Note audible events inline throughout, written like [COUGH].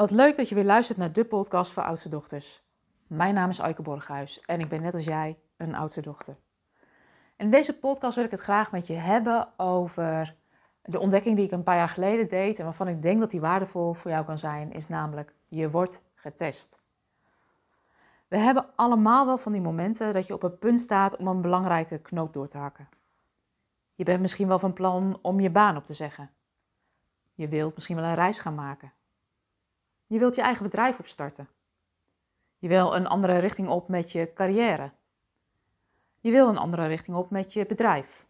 Wat leuk dat je weer luistert naar de podcast voor oudste dochters. Mijn naam is Aike Borghuis en ik ben net als jij een oudste dochter. In deze podcast wil ik het graag met je hebben over de ontdekking die ik een paar jaar geleden deed en waarvan ik denk dat die waardevol voor jou kan zijn, is namelijk je wordt getest. We hebben allemaal wel van die momenten dat je op het punt staat om een belangrijke knoop door te hakken. Je bent misschien wel van plan om je baan op te zeggen. Je wilt misschien wel een reis gaan maken. Je wilt je eigen bedrijf opstarten. Je wil een andere richting op met je carrière. Je wil een andere richting op met je bedrijf.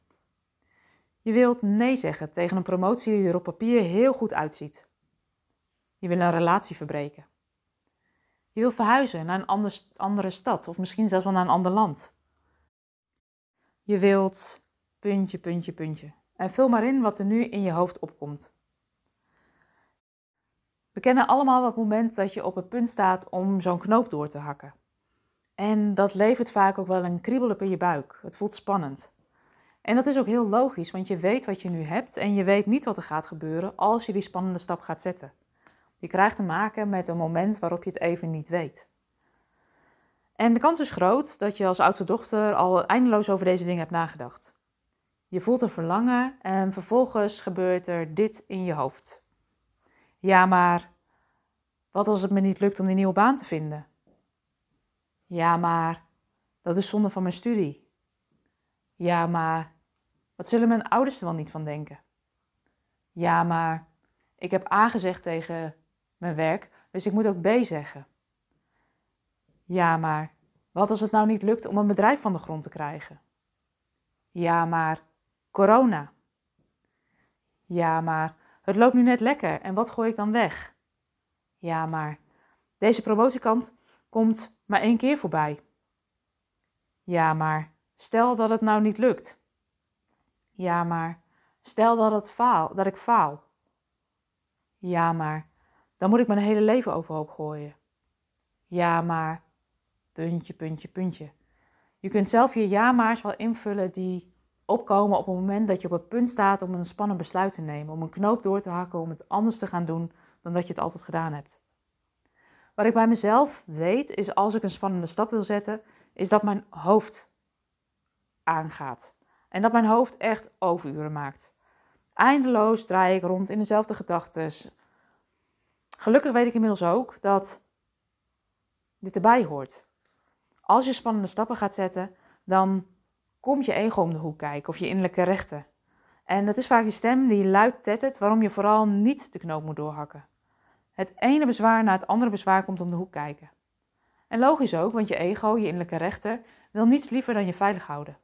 Je wilt nee zeggen tegen een promotie die er op papier heel goed uitziet. Je wil een relatie verbreken. Je wil verhuizen naar een andere stad of misschien zelfs wel naar een ander land. Je wilt puntje, puntje, puntje. En vul maar in wat er nu in je hoofd opkomt. We kennen allemaal het moment dat je op het punt staat om zo'n knoop door te hakken. En dat levert vaak ook wel een kriebel op in je buik. Het voelt spannend. En dat is ook heel logisch, want je weet wat je nu hebt en je weet niet wat er gaat gebeuren als je die spannende stap gaat zetten. Je krijgt te maken met een moment waarop je het even niet weet. En de kans is groot dat je als oudste dochter al eindeloos over deze dingen hebt nagedacht. Je voelt een verlangen en vervolgens gebeurt er dit in je hoofd. Ja, maar wat als het me niet lukt om die nieuwe baan te vinden? Ja, maar dat is zonde van mijn studie. Ja, maar wat zullen mijn ouders er wel niet van denken? Ja, maar ik heb A gezegd tegen mijn werk, dus ik moet ook B zeggen. Ja, maar wat als het nou niet lukt om een bedrijf van de grond te krijgen? Ja, maar corona. Ja, maar het loopt nu net lekker en wat gooi ik dan weg? Ja, maar deze promotiekant komt maar één keer voorbij. Ja, maar stel dat het nou niet lukt. Ja, maar stel dat, het faal, dat ik faal. Ja, maar dan moet ik mijn hele leven overhoop gooien. Ja, maar puntje, puntje, puntje. Je kunt zelf je ja-maars wel invullen die opkomen op het moment dat je op het punt staat om een spannend besluit te nemen, om een knoop door te hakken, om het anders te gaan doen dan dat je het altijd gedaan hebt. Wat ik bij mezelf weet, is als ik een spannende stap wil zetten, is dat mijn hoofd aangaat. En dat mijn hoofd echt overuren maakt. Eindeloos draai ik rond in dezelfde gedachten. Gelukkig weet ik inmiddels ook dat dit erbij hoort. Als je spannende stappen gaat zetten, dan komt je ego om de hoek kijken of je innerlijke rechten. En dat is vaak die stem die luid tettert waarom je vooral niet de knoop moet doorhakken. Het ene bezwaar na het andere bezwaar komt om de hoek kijken. En logisch ook, want je ego, je innerlijke rechter, wil niets liever dan je veilig houden.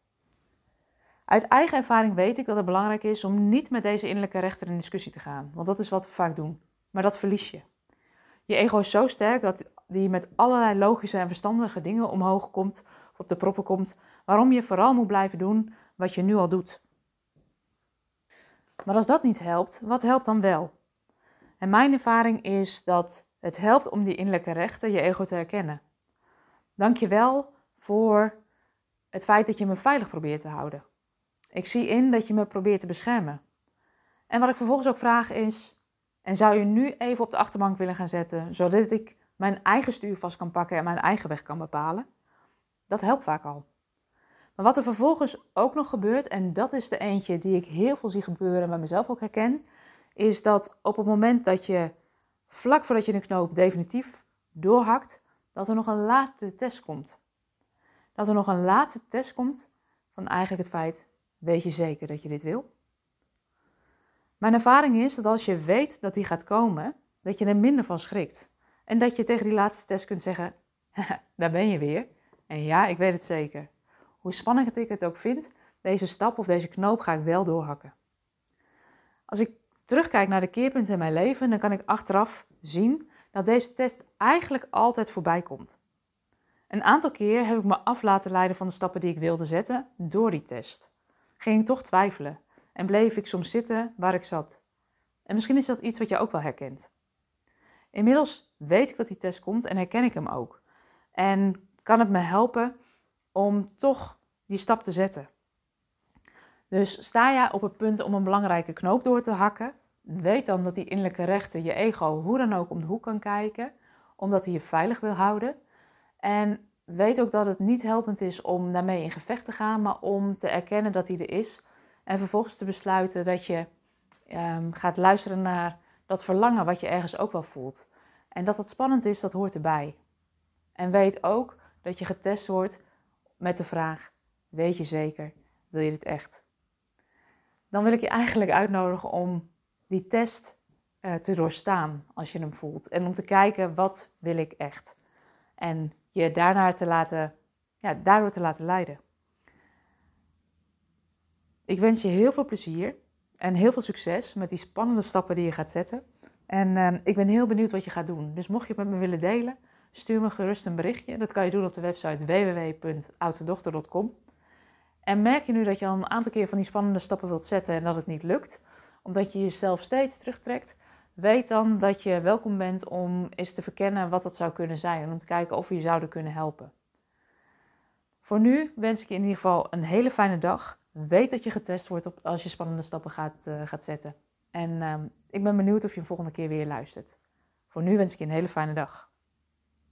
Uit eigen ervaring weet ik dat het belangrijk is om niet met deze innerlijke rechter in discussie te gaan, want dat is wat we vaak doen. Maar dat verlies je. Je ego is zo sterk dat die met allerlei logische en verstandige dingen omhoog komt, op de proppen komt, waarom je vooral moet blijven doen wat je nu al doet. Maar als dat niet helpt, wat helpt dan wel? En mijn ervaring is dat het helpt om die innerlijke rechten, je ego te herkennen. Dank je wel voor het feit dat je me veilig probeert te houden. Ik zie in dat je me probeert te beschermen. En wat ik vervolgens ook vraag is: en zou je nu even op de achterbank willen gaan zetten, zodat ik mijn eigen stuur vast kan pakken en mijn eigen weg kan bepalen? Dat helpt vaak al. Maar wat er vervolgens ook nog gebeurt, en dat is de eentje die ik heel veel zie gebeuren en bij mezelf ook herken, is dat op het moment dat je vlak voordat je de knoop definitief doorhakt, dat er nog een laatste test komt. Dat er nog een laatste test komt van eigenlijk het feit, weet je zeker dat je dit wil? Mijn ervaring is dat als je weet dat die gaat komen, dat je er minder van schrikt. En dat je tegen die laatste test kunt zeggen, [LAUGHS] daar ben je weer. En ja, ik weet het zeker. Hoe spannend ik het ook vind, deze stap of deze knoop ga ik wel doorhakken. Als ik terugkijk naar de keerpunten in mijn leven, dan kan ik achteraf zien dat deze test eigenlijk altijd voorbij komt. Een aantal keer heb ik me af laten leiden van de stappen die ik wilde zetten door die test. Ging ik toch twijfelen en bleef ik soms zitten waar ik zat. En misschien is dat iets wat je ook wel herkent. Inmiddels weet ik dat die test komt en herken ik hem ook. En kan het me helpen om toch die stap te zetten. Dus sta jij op het punt om een belangrijke knoop door te hakken, weet dan dat die innerlijke rechter, je ego, hoe dan ook om de hoek kan kijken, omdat hij je veilig wil houden. En weet ook dat het niet helpend is om daarmee in gevecht te gaan, maar om te erkennen dat hij er is. En vervolgens te besluiten dat je um, gaat luisteren naar dat verlangen wat je ergens ook wel voelt. En dat het spannend is, dat hoort erbij. En weet ook dat je getest wordt met de vraag: weet je zeker, wil je dit echt? Dan wil ik je eigenlijk uitnodigen om die test uh, te doorstaan als je hem voelt. En om te kijken, wat wil ik echt? En je daarnaar te laten, ja, daardoor te laten leiden. Ik wens je heel veel plezier en heel veel succes met die spannende stappen die je gaat zetten. En uh, ik ben heel benieuwd wat je gaat doen. Dus mocht je het met me willen delen, stuur me gerust een berichtje. Dat kan je doen op de website www.oudstedochter.com. En merk je nu dat je al een aantal keer van die spannende stappen wilt zetten en dat het niet lukt, omdat je jezelf steeds terugtrekt, weet dan dat je welkom bent om eens te verkennen wat dat zou kunnen zijn en om te kijken of we je zouden kunnen helpen. Voor nu wens ik je in ieder geval een hele fijne dag. Weet dat je getest wordt op, als je spannende stappen gaat, uh, gaat zetten. En uh, ik ben benieuwd of je een volgende keer weer luistert. Voor nu wens ik je een hele fijne dag.